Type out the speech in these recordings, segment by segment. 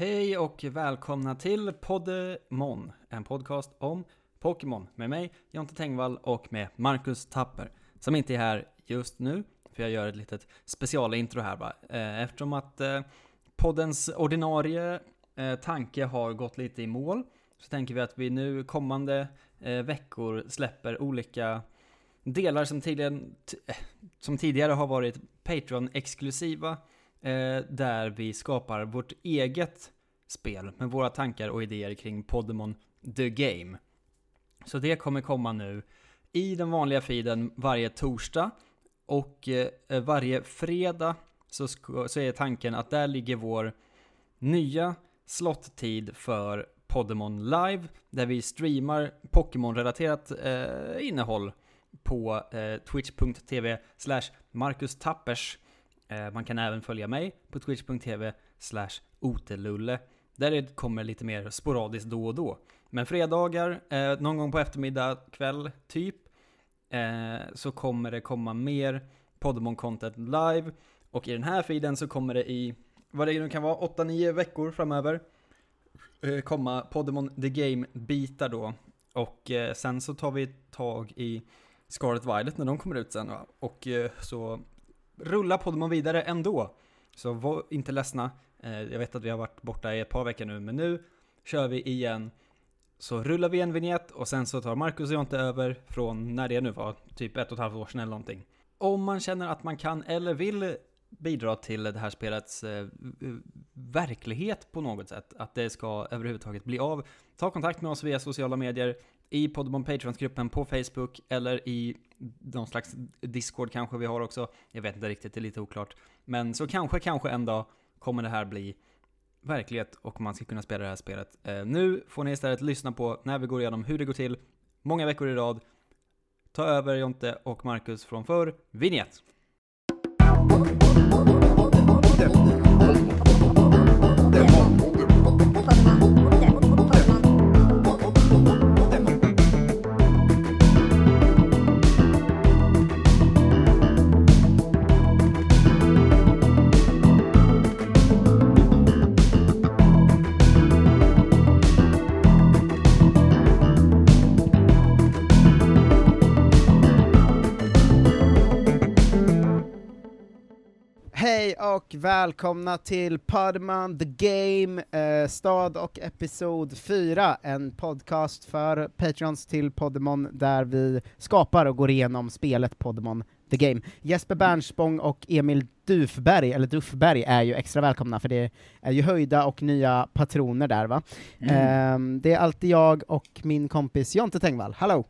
Hej och välkomna till Poddemon, en podcast om Pokémon med mig, Jonte Tengvall och med Marcus Tapper, som inte är här just nu, för jag gör ett litet specialintro här bara, eh, eftersom att eh, poddens ordinarie eh, tanke har gått lite i mål, så tänker vi att vi nu kommande veckor släpper olika delar som tidigare, som tidigare har varit Patreon-exklusiva, Eh, där vi skapar vårt eget spel med våra tankar och idéer kring Podemon The Game. Så det kommer komma nu i den vanliga feeden varje torsdag och eh, eh varje fredag så, så är tanken att där ligger vår nya slottid för Podemon Live där vi streamar Pokémon-relaterat eh, innehåll på eh, twitch.tv slash Marcus Tappers. Eh, man kan även följa mig på twitch.tv slash otelulle. Där det kommer lite mer sporadiskt då och då. Men fredagar, eh, någon gång på eftermiddag, kväll, typ, eh, så kommer det komma mer Podemon content live. Och i den här feeden så kommer det i, vad det nu kan vara, 8-9 veckor framöver, komma Podemon The Game-bitar då. Och sen så tar vi tag i Scarlet Violet när de kommer ut sen va? Och så rullar Podemon vidare ändå. Så var inte ledsna, eh, jag vet att vi har varit borta i ett par veckor nu, men nu kör vi igen. Så rullar vi en vignett och sen så tar Marcus och Jonte över från när det nu var, typ ett och ett halvt år sedan eller någonting. Om man känner att man kan eller vill bidra till det här spelets eh, verklighet på något sätt, att det ska överhuvudtaget bli av, ta kontakt med oss via sociala medier, i Podemon Patreons-gruppen på Facebook eller i någon slags Discord kanske vi har också. Jag vet inte riktigt, det är lite oklart. Men så kanske, kanske en dag kommer det här bli verklighet och man ska kunna spela det här spelet. Eh, nu får ni istället lyssna på när vi går igenom hur det går till, många veckor i rad. Ta över Jonte och Marcus från förr, Vinjet! Och välkomna till Podman The Game, eh, stad och episod 4, en podcast för patrons till Podemon där vi skapar och går igenom spelet Podemon The Game. Jesper Bernspång och Emil Dufberg, eller Duffberg, är ju extra välkomna, för det är ju höjda och nya patroner där va. Mm. Eh, det är alltid jag och min kompis Jonte Tengvall, hallå!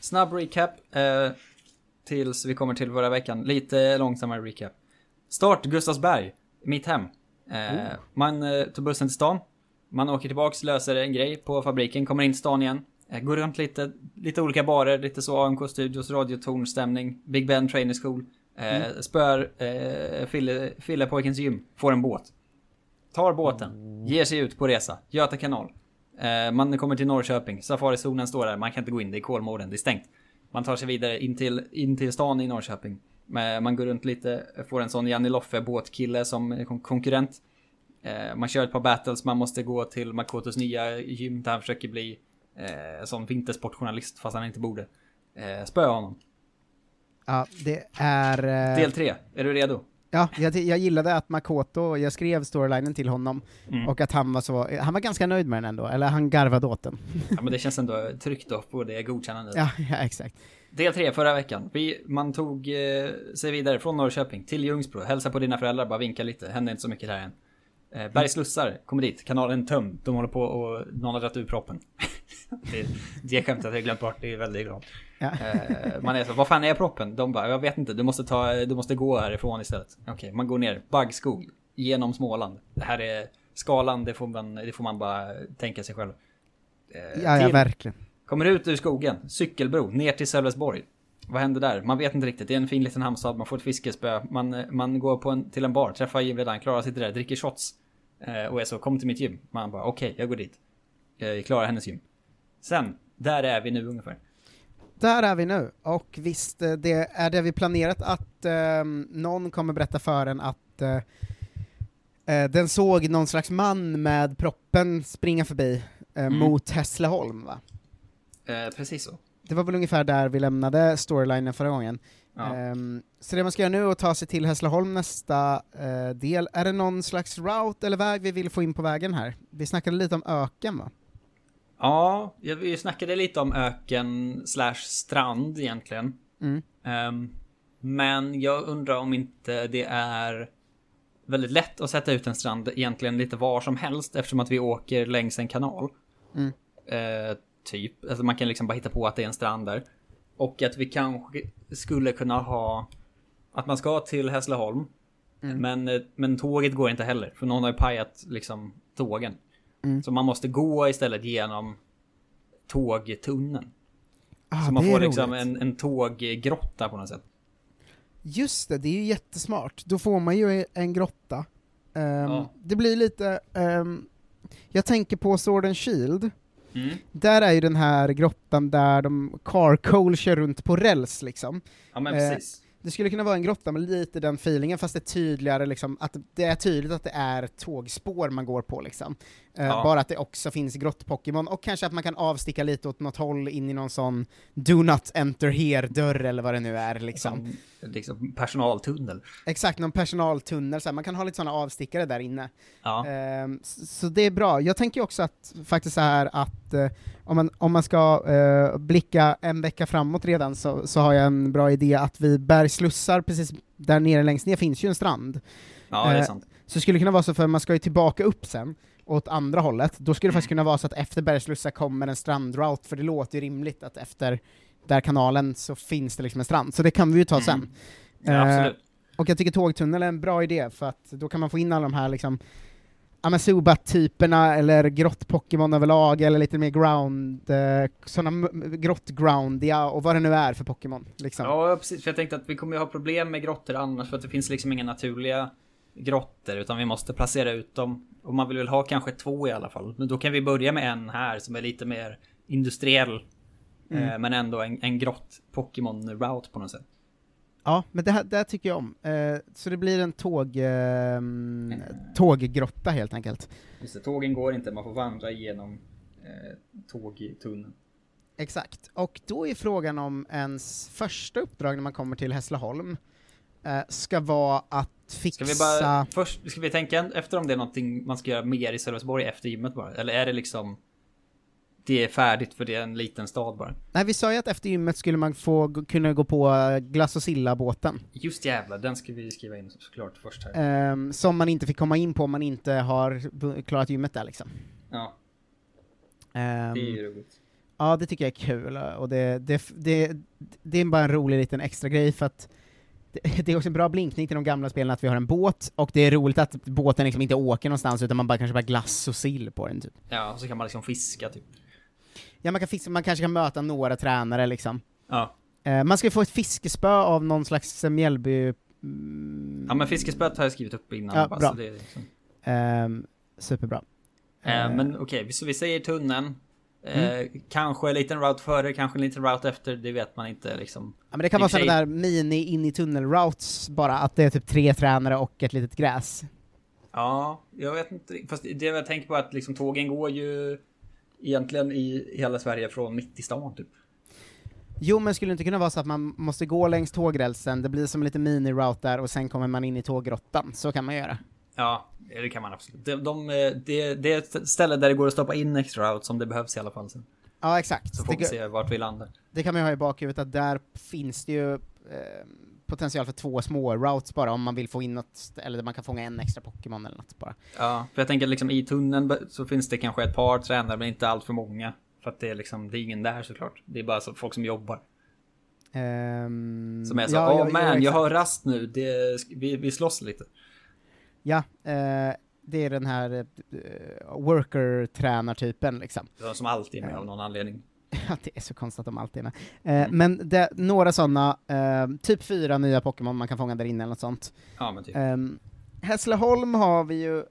Snabb recap, eh, tills vi kommer till förra veckan, lite långsammare recap. Start Gustavsberg, mitt hem. Eh, oh. Man eh, tog bussen till stan. Man åker tillbaks, löser en grej på fabriken, kommer in till stan igen. Eh, går runt lite, lite olika barer, lite så AMK Studios, radiotornstämning, Big Ben Trainer School. Eh, mm. Spör eh, Fille, Fillepojkens gym, får en båt. Tar båten, oh. ger sig ut på resa, Göta kanal. Eh, man kommer till Norrköping, safarizonen står där, man kan inte gå in, det är Kolmården, det är stängt. Man tar sig vidare in till, in till stan i Norrköping. Man går runt lite, får en sån Janni Loffe båtkille som konkurrent. Eh, man kör ett par battles, man måste gå till Makotos nya gym där han försöker bli eh, som vintersportjournalist fast han inte borde. Eh, spöa honom. Ja, det är... Eh... Del 3, är du redo? Ja, jag, jag gillade att Makoto, jag skrev storylinen till honom, mm. och att han var så, han var ganska nöjd med den ändå, eller han garvade åt den. ja men det känns ändå tryggt då på det godkännandet. Ja, ja exakt. Del 3 förra veckan. Vi, man tog eh, sig vidare från Norrköping till Ljungsbro, hälsa på dina föräldrar, bara vinka lite, händer inte så mycket där än. Eh, Bergslussar kommer dit, kanalen tömd, de håller på och någon har dragit ur proppen. det, det skämtet har jag glömt bort, det är väldigt glad. Ja. Eh, man är så, vad fan är proppen? De bara, jag vet inte, du måste, ta, du måste gå härifrån istället. Okej, okay, man går ner, baggskog, genom Småland. Det här är skalan, det får man, det får man bara tänka sig själv. Eh, ja, ja, verkligen. Kommer ut ur skogen, cykelbro, ner till Sölvesborg. Vad händer där? Man vet inte riktigt. Det är en fin liten hamnstad, man får ett fiskespö. Man, man går på en, till en bar, träffar Jim redan, Klara sitter där, dricker shots. Eh, och är så, kom till mitt gym. Man bara, okej, okay, jag går dit. Jag klarar hennes gym. Sen, där är vi nu ungefär. Där är vi nu, och visst, eh, det är det vi planerat att eh, någon kommer berätta för en att eh, Eh, den såg någon slags man med proppen springa förbi eh, Mm. mot Hässleholm va? Precis så. Det var väl ungefär där vi lämnade storylinen förra gången. Ja. Ehm, så det man ska göra nu är att ta sig till Hässleholm nästa eh, del. Är det någon slags route eller väg vi vill få in på vägen här? Vi snackade lite om öken va? Ja, vi snackade lite om öken slash strand egentligen. Mm. Ehm, men jag undrar om inte det är väldigt lätt att sätta ut en strand egentligen lite var som helst eftersom att vi åker längs en kanal. Mm. Eh, typ. Alltså man kan liksom bara hitta på att det är en strand där. Och att vi kanske skulle kunna ha att man ska till Hässleholm. Mm. Men, eh, men tåget går inte heller för någon har ju pajat liksom tågen. Mm. Så man måste gå istället genom tågtunneln. Ah, så man får liksom roligt. en, en tåggrotta på något sätt. Just det, det är ju jättesmart. Då får man ju en grotta. Ehm, Ja. Det blir lite... ehm, jag tänker på Sword and Shield. Mm. Där är ju den här grottan där de Carcoal kör runt på räls liksom. Ja men Eh, precis. Det skulle kunna vara en grotta med lite den feelingen, fast det är tydligare liksom, att det är tydligt att det är tågspår man går på liksom. Eh, Ja. Bara att det också finns grott-Pokémon, och kanske att man kan avsticka lite åt något håll in i någon sån Do Not Enter Here-dörr eller vad det nu är liksom. Som liksom personaltunnel. Exakt, någon personaltunnel, så här. man kan ha lite såna avstickare där inne. Ja. Ehm, s- så det är bra. Jag tänker också att, faktiskt så här att eh, om, man, om man ska eh, blicka en vecka framåt redan så, så har jag en bra idé att vi Bergslussar, precis där nere längst ner finns ju en strand. ja, det är sant. Så skulle det kunna vara så, för man ska ju tillbaka upp sen, åt andra hållet, då skulle det faktiskt Mm. kunna vara så att efter Bergslussar kommer en strandroute, för det låter ju rimligt att efter där kanalen så finns det liksom en strand, så det kan vi ju ta sen. Mm. Ja, absolut. Och jag tycker tågtunnel är en bra idé, för att då kan man få in alla de här liksom Amasuba-typerna, eller grott-Pokémon överlag, eller lite mer ground, eh, sådana grott-groundiga, och vad det nu är för Pokémon. Liksom. Ja, precis. För jag tänkte att vi kommer ju ha problem med grottor annars för att det finns liksom inga naturliga grottor utan vi måste placera ut dem. Och man vill väl ha kanske två i alla fall. Men då kan vi börja med en här som är lite mer industriell. Mm. Eh, men ändå en, en grott Pokémon route på något sätt. Ja, men det här, det här tycker jag om. Eh, så det blir en tåg, eh, tåggrotta helt enkelt. Just det, tågen går inte, man får vandra igenom eh, tågtunneln. Exakt. Och då är frågan om ens första uppdrag när man kommer till Hässleholm eh, ska vara att Ska fixa... vi bara först, ska vi tänka efter om det är någonting man ska göra mer i Sölvesborg efter gymmet bara? Eller är det liksom det är färdigt för det är en liten stad bara? Nej, vi sa ju att efter gymmet skulle man få kunna gå på eh, Glass och Silla-båten. Just jävlar, den ska vi skriva in såklart först här. Ehm, som man inte fick komma in på om man inte har klarat gymmet där liksom. Ja, Ehm, det är ju roligt. Ja, det tycker jag är kul, och det, det, det, det är bara en rolig liten extra grej för att det, är också en bra blinkning till de gamla spelen att vi har en båt, och det är roligt att båten liksom inte åker någonstans utan man bara kanske bara glass och sill på den typ. Ja, och så kan man liksom fiska typ. Ja, man, kan fixa, man kanske kan möta några tränare liksom. Ja, Eh, man ska ju få ett fiskespö av någon slags eh, Mjällby... Mm, ja men fiskespöet har jag skrivit upp innan. Ja, bara, bra. Så det är liksom. ehm, superbra. Eh, men okej, vi- så vi säger tunneln. Eh, Mm. Kanske en liten route före, kanske en liten route efter, det vet man inte liksom. Ja, men det kan i vara sådana där mini in i tunnel-routes bara, att det är typ tre tränare och ett litet gräs. Ja, jag vet inte. Fast det jag tänker på är att liksom tågen går ju egentligen i hela Sverige från mitt i stan typ. Jo, men skulle det inte kunna vara så att man måste gå längs tågrälsen, det blir som en liten mini-route där, och sen kommer man in i tåggrottan? Så kan man göra. Ja, det kan man absolut. De, de, eh, det, det är ett ställe där det går att stoppa in extra routes om det behövs i alla fall. Sen. Ja, exakt. Så får vi Det, se vart vi landar. det kan man ju ha i bakhuvudet, att där finns det ju eh, potential för två små routes bara, om man vill få in något, eller där man kan fånga en extra Pokémon eller något bara. Ja, för jag tänker liksom i tunneln så finns det kanske ett par tränare men inte allt för många. För att det är liksom, det är ingen där såklart. Det är bara så folk som jobbar. Ehm, Som är så, ja, åh ja, man, ja, jag har rast nu, det, vi, vi slåss lite. Ja, eh, det är den här eh, worker-tränartypen liksom. Det är Som alltid är med Ja. av någon anledning. Ja, det är så konstigt att de alltid är med. Eh, Men det, några sådana, eh, typ fyra nya Pokémon man kan fånga där inne eller något sånt. Ja men typ. Um, Hässleholm har vi ju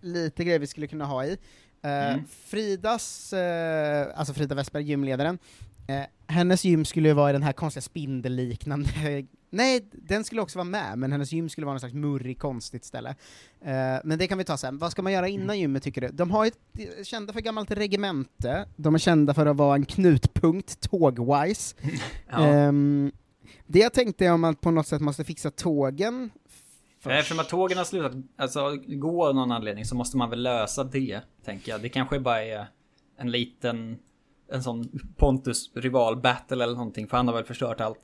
lite grejer vi skulle kunna ha i. Eh, Mm. Fridas, eh, alltså Frida Westberg, gymledaren, eh, hennes gym skulle ju vara i den här konstiga spindelliknande Nej, den skulle också vara med, men hennes gym skulle vara något slags murrig, konstigt ställe. Eh, men det kan vi ta sen. Vad ska man göra innan gymmet, tycker du? De har ju ett, kända för gammalt regemente, de är kända för att vara en knutpunkt, tågwise. Ja. Ehm, det jag tänkte är om man på något sätt måste fixa tågen För Eftersom att tågen har slutat alltså, gå av någon anledning så måste man väl lösa det, tänker jag. Det kanske bara är en liten, en sån Pontus rival battle eller någonting, för han har väl förstört allt.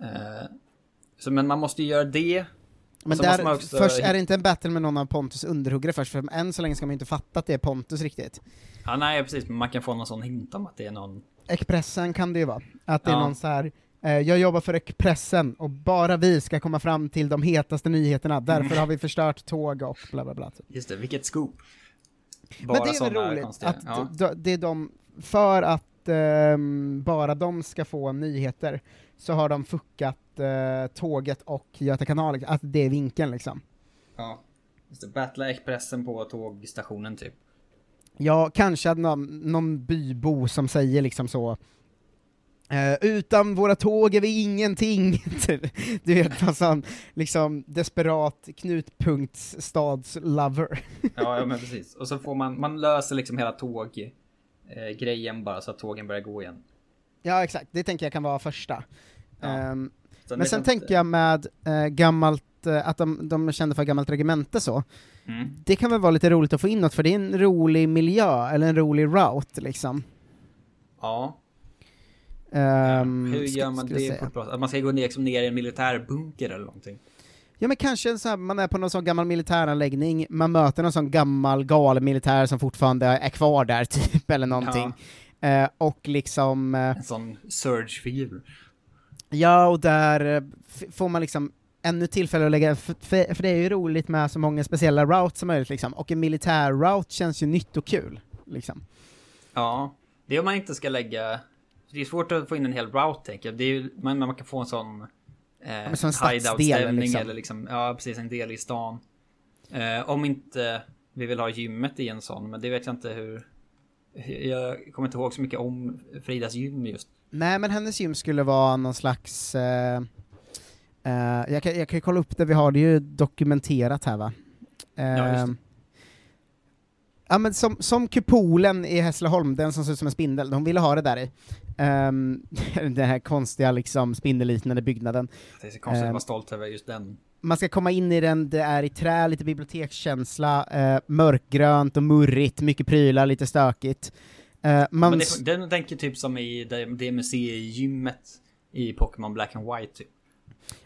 Eh, så, men man måste ju göra det. Men där, också- först är det inte en battle med någon av Pontus underhuggare först, för än så länge ska man ju inte fatta att det är Pontus riktigt. Ja, nej precis, men man kan få någon sån hint om att det är någon. Expressen kan det ju vara. Att det är Ja. någon så här. Eh, jag jobbar för Expressen och bara vi ska komma fram till de hetaste nyheterna, därför har vi förstört tåg och bla bla bla. Just det, vilket scoop. Men det är väl roligt konstiga- att ja. det är de, för att ehm, bara de ska få nyheter, så har de fuckat eh, tåget och Göta kanal, att det är vinkeln liksom. ja. Just det, battla Expressen på tågstationen typ. Ja, kanske att någon, någon bybo som säger liksom så eh, utan våra tåg är vi ingenting. Typ. du vet, någon sån liksom desperat knutpunktsstadslover. Ja, ja men precis. Och så får man, man löser liksom hela tåg eh, grejen bara så att tågen börjar gå igen. Ja, exakt, det tänker jag kan vara första. Ja. Sen men sen tänker inte- jag med eh, gammalt, eh, att de, de är kända för gammalt regemente så, Mm. det kan väl vara lite roligt att få in något, för det är en rolig miljö, eller en rolig route liksom. Ja. Ehm, Hur gör man det på ett bra sätt? Att man ska gå ner, liksom ner i en militärbunker eller någonting? Ja men kanske sån här, man är på någon sån gammal militäranläggning, man möter någon sån gammal galen militär som fortfarande är kvar där typ, eller någonting. Eh, och liksom, eh, En sån surge-figur. ja och där eh, får man liksom ännu tillfälle att lägga, för, för, det är ju roligt med så många speciella routes som möjligt liksom, och en militär route känns ju nytt och kul. Liksom. Ja. Det är om man inte ska lägga... Det är svårt att få in en hel route tänker jag. Det är ju, man, man kan få en sån... Eh, en stadsdel, hideout-stämning liksom. eller liksom... Ja, precis. En del i stan. Eh, om inte vi vill ha gymmet i en sån, men det vet jag inte hur... Jag kommer inte ihåg så mycket om Fridas gym just. Nej men hennes gym skulle vara någon slags, eh, eh, jag, kan, jag kan kolla upp det, vi har det ju dokumenterat här va? Ja, just det. Ehm, Ja men som, som kupolen i Hässleholm, den som ser ut som en spindel, de ville ha det där i. Um, den här konstiga liksom spindelliknande byggnaden. Det är så konstigt Eh. att vara stolt över just den. Man ska komma in i den, det är i trä, lite bibliotekskänsla, eh, mörkgrönt och murrigt, mycket prylar, lite stökigt. Eh, man, Men det, den tänker typ som i museigymmet i Pokémon Black and White typ.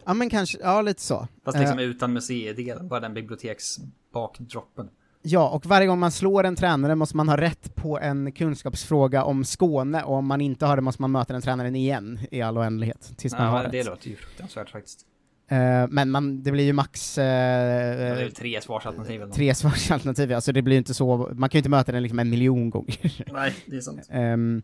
ja men kanske, ja lite så. Fast Eh, liksom utan museidelen, bara den biblioteksbakdroppen. Ja, och varje gång man slår en tränare måste man ha rätt på en kunskapsfråga om Skåne, och om man inte har det måste man möta den tränaren igen i all oändlighet, tills man har Ja, det rätt. låter ju fruktansvärt faktiskt. Eh, men man, det blir ju max Det eh, är väl tre svarsalternativ tre svarsalternativ, ja, så det blir ju inte så, man kan ju inte möta den liksom en miljon gånger. Nej, det är sant. Ehm,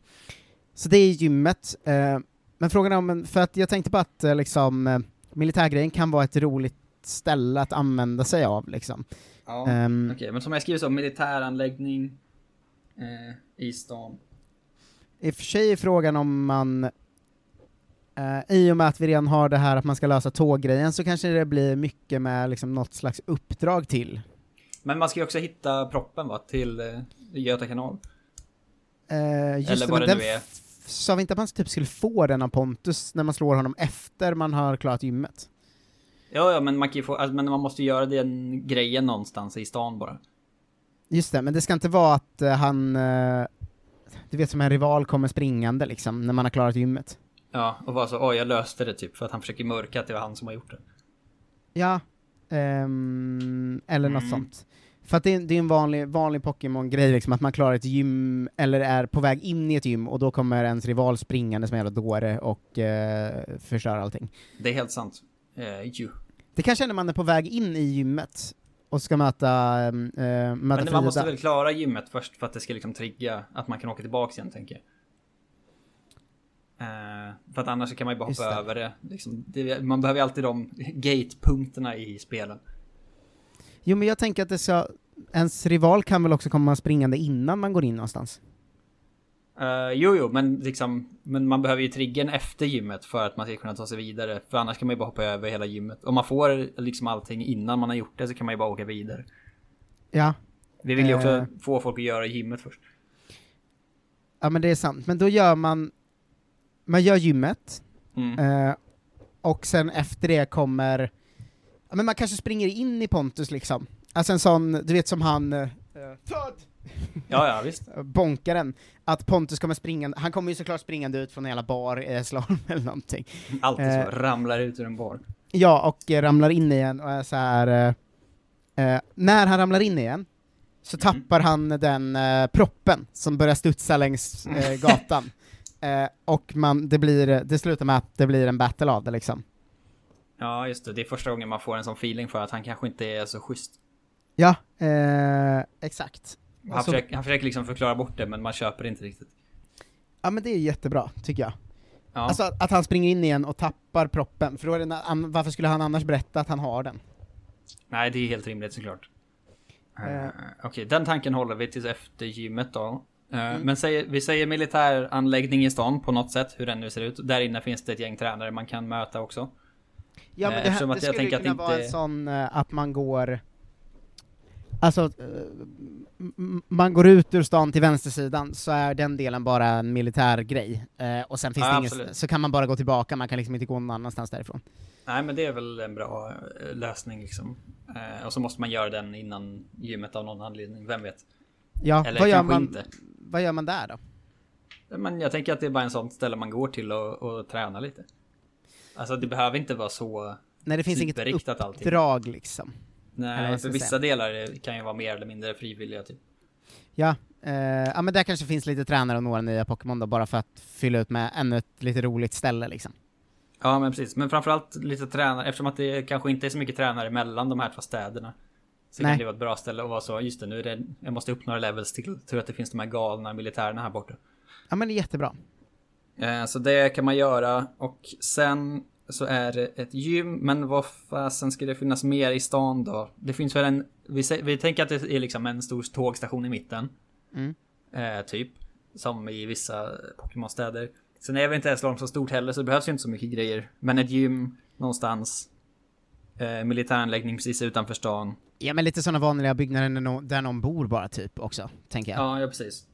så det är gymmet. Eh, men frågan är om, för att jag tänkte på att eh, liksom, eh, militärgrejen kan vara ett roligt ställe att använda sig av liksom. Ja. Ehm, Okej, men som jag skriver så, militäranläggning eh, i stan. I och för sig är frågan om man, eh, i och med att vi redan har det här att man ska lösa tåggrejen, så kanske det blir mycket med liksom något slags uppdrag till. Men man ska ju också hitta proppen va, till eh, Göta kanal. Eh, just Eller det, vad det nu är. Sa vi inte att man typ skulle få den av Pontus när man slår honom efter man har klarat gymmet? Ja, ja, men man kan ju få, alltså, men man måste ju göra den grejen någonstans i stan bara. Just det, men det ska inte vara att eh, han, eh, du vet som en rival kommer springande liksom, när man har klarat gymmet. Ja, och vara så, oj jag löste det typ, för att han försöker mörka att det var han som har gjort det. Ja, ehm, eller något Mm. sånt. För att det är, det är en vanlig, vanlig Pokémon-grej liksom, att man klarar ett gym, eller är på väg in i ett gym, och då kommer ens rival springande som en jävla dåre och eh, förstör allting. Det är helt sant. Ju. Det kanske är när man är på väg in i gymmet, och ska möta, eh, möta Men man måste väl klara gymmet först för att det ska liksom trigga att man kan åka tillbaks igen tänker jag. Eh, för att annars kan man ju bara hoppa det. över det. Liksom, det. Man behöver ju alltid de gatepunkterna i spelen. Jo men jag tänker att det ska, ens rival kan väl också komma springande innan man går in någonstans? Uh, jo, jo, men liksom, men man behöver ju triggern efter gymmet för att man ska kunna ta sig vidare. För annars kan man ju bara hoppa över hela gymmet. Om man får liksom allting innan man har gjort det så kan man ju bara åka vidare. Ja. Vi vill ju också Eh. få folk att göra gymmet först. Ja men det är sant, men då gör man, man gör gymmet, Mm. eh, och sen efter det kommer, ja men man kanske springer in i Pontus liksom. Alltså en sån, du vet som han, eh, Todd! Ja, ja, visst. bonkaren, att Pontus kommer springande, han kommer ju såklart springande ut från en jävla bar i Hässleholm eller någonting. Alltid så. Eh. Ramlar ut ur en bar. Ja, och eh, ramlar in igen och är så här. Eh, eh, när han ramlar in igen, så Mm. tappar han den eh, proppen som börjar studsa längs eh, gatan. Eh, och man, det, blir, det slutar med att det blir en battle av det liksom. Ja, just det. Det är första gången man får en sån feeling för att han kanske inte är så schysst. Ja, eh, exakt. Han, Alltså- försöker, han försöker liksom förklara bort det, men man köper det inte riktigt. Ja men det är jättebra, tycker jag. Ja, Alltså att, att han springer in igen och tappar proppen, för då är det, an- varför skulle han annars berätta att han har den? nej, det är helt rimligt såklart. Eh. Uh, Okej, den tanken håller vi tills efter gymmet då. Eh, Mm. Men säg, vi säger militäranläggning i stan på något sätt, hur den nu ser ut. Där inne finns det ett gäng tränare man kan möta också. Ja Eh, men det, här, det jag skulle att kunna vara inte- en sån eh, att man går Alltså, eh, man går ut ur stan till vänstersidan så är den delen bara en militär grej. Eh, och sen finns Ja, det ingen, så kan man bara gå tillbaka, man kan liksom inte gå någon annanstans därifrån. Nej, men det är väl en bra eh, lösning liksom. Eh, och så måste man göra den innan gymmet av någon anledning, vem vet? Ja, Eller vad gör, kanske man, inte. Vad gör man där då? Men jag tänker att det är bara en sån ställe man går till och, och tränar lite. Alltså det behöver inte vara så När det finns inget superriktat allting. uppdrag liksom. Nej, för vissa säga. delar kan ju vara mer eller mindre frivilliga typ. Ja, eh, ja men där kanske finns lite tränare och några nya Pokémon då, bara för att fylla ut med ännu ett lite roligt ställe liksom. Ja men precis, men framförallt lite tränare eftersom att det kanske inte är så mycket tränare mellan de här två städerna. Så Nej. kan det vara ett bra ställe att vara så, just det nu är det, jag måste upp några levels till, tur att det finns de här galna militärerna här borta. Ja men det är jättebra. Eh, Så det kan man göra och sen så är det ett gym, men vad fasen ska det finnas mer i stan då? Det finns väl en, vi, vi tänker att det är liksom en stor tågstation i mitten. Mm. Eh, typ. Som i vissa Pokémon-städer. Sen är väl inte Hässleholm så stort heller så det behövs ju inte så mycket grejer. Men ett gym någonstans. Eh, militäranläggning precis utanför stan. Ja men lite sådana vanliga byggnader där någon, där någon bor bara typ också, tänker jag. Ja, ja precis.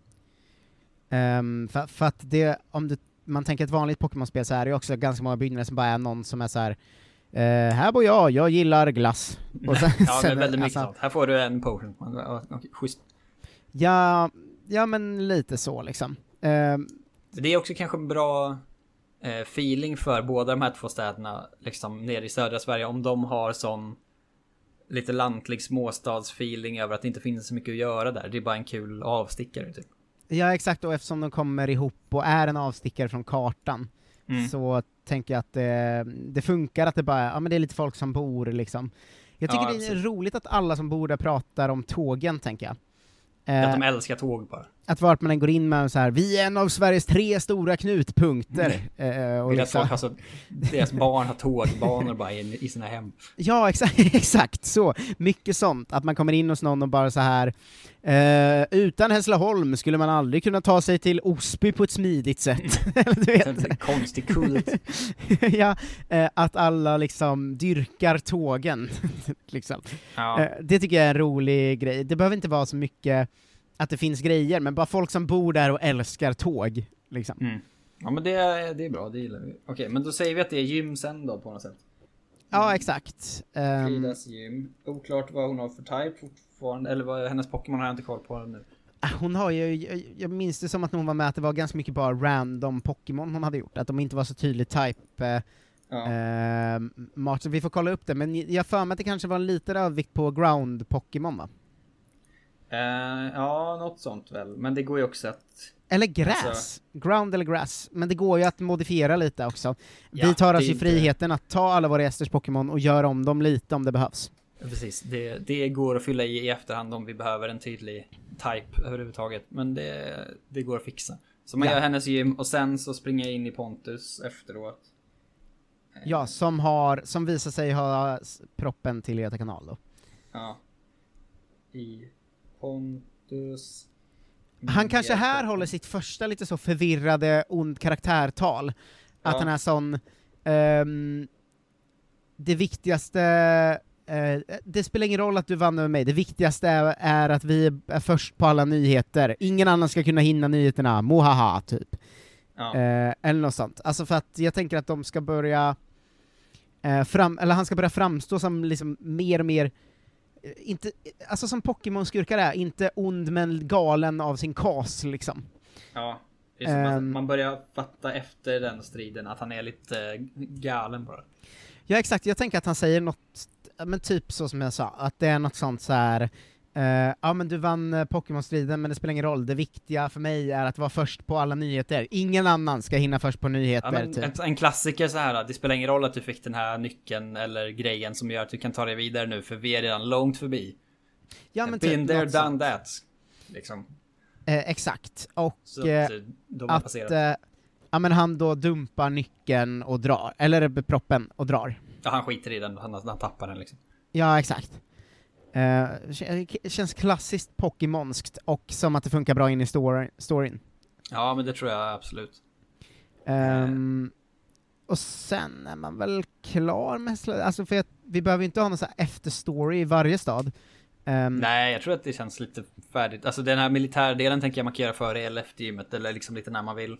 Ehm, för, för att det, om du, man tänker ett vanligt Pokémon-spel så är det ju också ganska många byggnader som bara är någon som är så här. Eh, här bor jag, jag gillar glass. Och sen, Ja, det är väldigt mycket alltså, sånt. Här får du en potion. Ja, okej, schysst. Ja, ja men lite så liksom. Ehm, Det är också kanske en bra eh, feeling för båda de här två städerna liksom nere i södra Sverige om de har sån lite lantlig småstadsfeeling över att det inte finns så mycket att göra där. Det är bara en kul avstickare typ. ja exakt, och eftersom de kommer ihop och är en avstickare från kartan, Mm. så tänker jag att det, det funkar att det bara, ja men det är lite folk som bor liksom. Jag tycker Ja, det är roligt att alla som bor där pratar om tågen, tänker jag. Att Eh, de älskar tåg bara. Att vart man än går in med så här, vi är en av Sveriges tre stora knutpunkter. Eh, och Vill att liksom, folk, alltså, deras barn har tågbanor bara i, i sina hem. ja, exakt, exakt så. Mycket sånt. Att man kommer in hos någon och bara så här, eh, utan Hässleholm skulle man aldrig kunna ta sig till Osby på ett smidigt sätt. Eller du vet. Konstig kult. ja, eh, att alla liksom dyrkar tågen. liksom. Ja. Eh, det tycker jag är en rolig grej. Det behöver inte vara så mycket att det finns grejer, men bara folk som bor där och älskar tåg. Liksom. Mm. Ja men det, är- det är bra, det gillar vi. Okej, men då säger vi att det är gym sen då på något sätt. Ja, exakt. Ehm, Fridas gym. Oklart vad hon har för type fortfarande, eller vad hennes Pokémon har jag inte koll på nu. Ah, Hon har ju, jag, jag minns det som att när hon var med att det var ganska mycket bara random Pokémon hon hade gjort, att de inte var så tydligt type eh, Ja. mat, så vi får kolla upp det, men jag för mig att det kanske var en liten övervikt på ground Pokémon va? Eh, ja, något sånt väl. Men det går ju också att... Eller gräs? Alltså- ground eller grass, men det går ju att modifiera lite också. Ja, vi tar oss är ju inte- friheten att ta alla våra gästers Pokémon och göra om dem lite om det behövs. Precis, det, det går att fylla i i efterhand om vi behöver en tydlig type överhuvudtaget. Men det, det går att fixa. Så man Ja. gör hennes gym och sen så springer jag in i Pontus efteråt. Ja, som har, som visar sig ha proppen till Göta kanal då. Ja. I Pontus. Han kanske här håller sitt första lite så förvirrade, ond karaktärtal. Att Ja. han är sån... ehm, det viktigaste... eh, det spelar ingen roll att du vann över mig, det viktigaste är, är att vi är först på alla nyheter. Ingen annan ska kunna hinna nyheterna, mohaha, typ. Ja. Eh, eller något sånt. Alltså för att jag tänker att de ska börja... Eh, fram, eller han ska börja framstå som liksom mer och mer inte, alltså som Pokémon-skurkar är, inte ond men galen av sin kas liksom. ja. Ehm. man börjar fatta efter den striden att han är lite eh, galen bara. Ja exakt, jag tänker att han säger något, men typ så som jag sa, att det är något sånt så här. Eh, ja men du vann uh, Pokémon-striden men det spelar ingen roll, det viktiga för mig är att vara först på alla nyheter. Ingen annan ska hinna först på nyheter, Ja, typ. en, en klassiker så här. Det spelar ingen roll att du fick den här nyckeln eller grejen som gör att du kan ta dig vidare nu för vi är redan långt förbi. ja men Been typ there, done sånt. that. Liksom. Eh, exakt, och Så eh, att eh, eh, ja, men han då dumpar nyckeln och drar, eller proppen och drar. Ja, han skiter i den. Han, han tappar den liksom. Ja, exakt. Eh, känns klassiskt Pokémonskt, och som att det funkar bra in i story, storyn. Ja, men det tror jag absolut. Ehm, och sen är man väl klar med alltså för att vi behöver ju inte ha någon så här efterstory i varje stad. Ehm, Nej, jag tror att det känns lite färdigt. Alltså den här militärdelen tänker jag göra före eller efter gymmet eller liksom lite när man vill.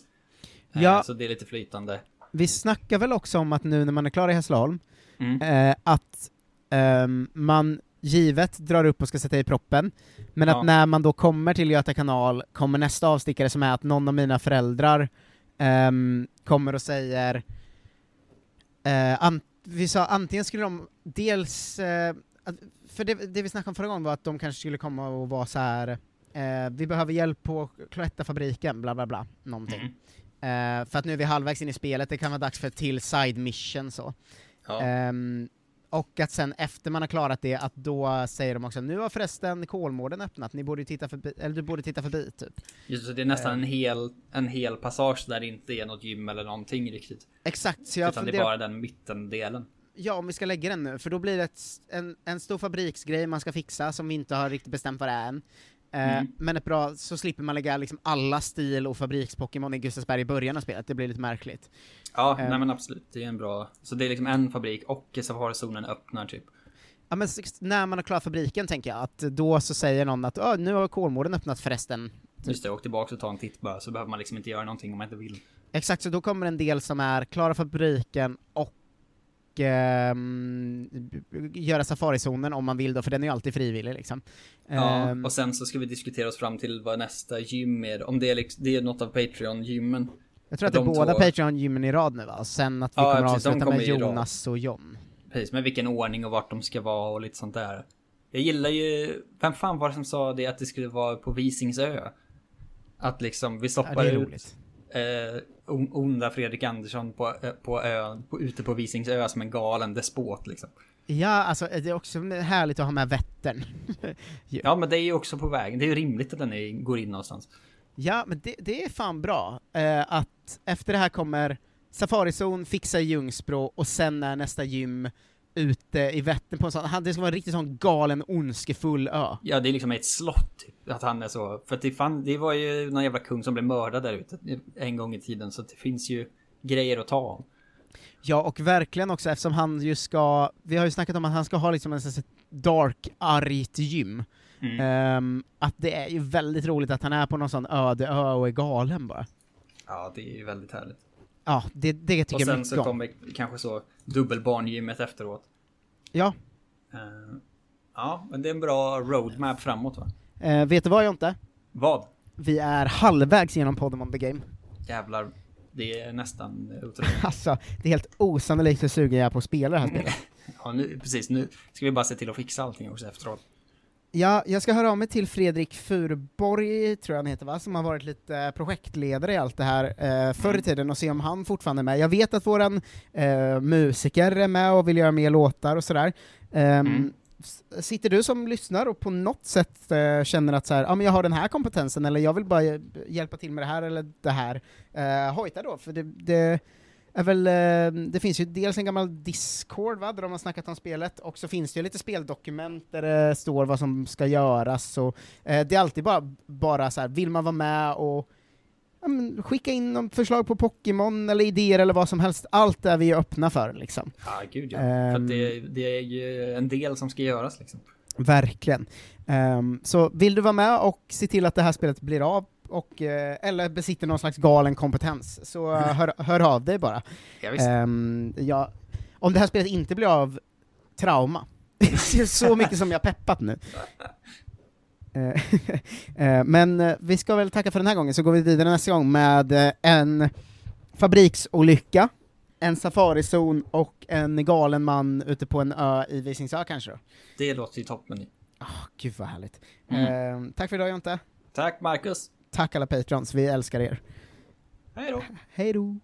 Eh, Ja. Så det är lite flytande. Vi snackar väl också om att nu när man är klar i Hässleholm, Mm. eh, att ehm, man givet drar upp och ska sätta i proppen, men Ja. att när man då kommer till Göta kanal kommer nästa avstickare som är att någon av mina föräldrar ehm, kommer och säger an- vi sa antingen skulle de dels, att, för det, det vi snackade om förra gången var att de kanske skulle komma och vara så här. Eh, vi behöver hjälp på Cloetta-fabriken, bla bla bla, någonting. Mm. Eh, för att nu är vi halvvägs in i spelet, det kan vara dags för ett till side mission så. Ja. Ehm, och att sen efter man har klarat det, att då säger de också nu har förresten Kolmården öppnat, ni borde titta förbi, eller du borde titta förbi typ. Just så det är nästan eh. en hel, en hel passage där det inte är något gym eller någonting riktigt. Exakt, så jag utan det är funderar, bara den mittendelen. ja om vi ska lägga den nu, för då blir det ett, en, en stor fabriksgrej man ska fixa som vi inte har riktigt bestämt vad det är än. Eh, Mm. Men ett bra, så slipper man lägga liksom alla stil och fabriks-Pokémon i Gustavsberg i början av spelet, det blir lite märkligt. Ja, Eh. nej men absolut. Det är en bra... Så det är liksom en fabrik och safarizonen öppnar typ. Ja men när man har klarat fabriken tänker jag, att då så säger någon att "Ah, nu har Kolmården öppnat förresten. Just det, åk tillbaka och ta en titt bara. Så behöver man liksom inte göra någonting om man inte vill. Exakt, så då kommer en del som är klara fabriken och ehm, göra safarizonen om man vill då, för den är ju alltid frivillig liksom. Ja, Ehm, och sen så ska vi diskutera oss fram till vad nästa gym är. Om det är, liksom, det är något av Patreon-gymmen. jag tror att det är de båda Patreon-gymmen i rad nu va, och sen att vi Ja, kommer att precis, de avsluta med. Jonas och John. Precis, med vilken ordning och vart de ska vara och lite sånt där. Jag gillar ju... Vem fan var det som sa det att det skulle vara på Visingsö? Att liksom vi Ja, stoppar det är ut. Eh, on- onda Fredrik Andersson på, eh, på ön, på, ute på Visingsö som en galen despot liksom. Ja, alltså det är också härligt att ha med Vättern. Ja, men det är ju också på väg. Det är ju rimligt att den är, går in någonstans. Ja, men det, det är fan bra eh, att efter det här kommer Safarizon, fixa Ljungsbro, och sen är nästa gym ute i Vättern på en sån, han- det ska vara en riktigt sån galen, ondskefull ö. Ja, det är liksom ett slott typ. Att han är så. För att det, fan, det var ju någon jävla kung som blev mördad där ute en gång i tiden. Så det finns ju grejer att ta om. Ja, och verkligen också eftersom han ju ska, vi har ju snackat om att han ska ha liksom en sån här dark, argt gym. Mm. Ehm, att det är ju väldigt roligt att han är på någon sån öde ö och är galen bara. Ja, det är ju väldigt härligt. Ja, det, det tycker Och jag sen mycket så om. kommer kanske så dubbelbarngymmet efteråt. Ja. Eh, ja, men det är en bra roadmap framåt va? Eh, vet du vad Jonte? Vad? Vi är halvvägs genom Podem on the Game. Jävlar. Det är nästan otroligt. Alltså, det är helt osannolikt hur sugen jag är på att spela det här spelet. Ja, nu, precis. Nu ska vi bara se till att fixa allting också efteråt. Ja, jag ska höra av mig till Fredrik Furborg, tror jag han heter va, som har varit lite projektledare i allt det här eh, förr i tiden och se om han fortfarande är med. Jag vet att våran eh, musiker är med och vill göra mer låtar och sådär. Ehm, Mm. Sitter du som lyssnar och på något sätt eh, känner att så här, ah, men jag har den här kompetensen eller jag vill bara eh, hjälpa till med det här eller det här, eh, hojta då, för det, det är väl, eh, det finns ju dels en gammal Discord va, där de har snackat om spelet, och så finns det ju lite speldokument där det står vad som ska göras, och eh, det är alltid bara, bara så här, vill man vara med och ja, men, skicka in förslag på Pokémon eller idéer eller vad som helst, allt är vi öppna för liksom. Ja, gud ja. Ehm. För att det, det är ju en del som ska göras liksom. Verkligen. Ehm, så vill du vara med och se till att det här spelet blir av, och, eh, eller besitter någon slags galen kompetens, så eh, hör, hör av dig bara. Ja. Ehm, ja, om det här spelet inte blir av, trauma. så mycket som jag peppat nu. Eh, Men vi ska väl tacka för den här gången, så går vi vidare nästa gång med en fabriksolycka, en safarizon och en galen man ute på en ö i Visingsö kanske då. Det låter ju toppen. Ah, gud vad härligt. Mm. Eh, tack för idag Jonte. Tack Marcus. Tack alla patrons, vi älskar er. Hej då. Hej då!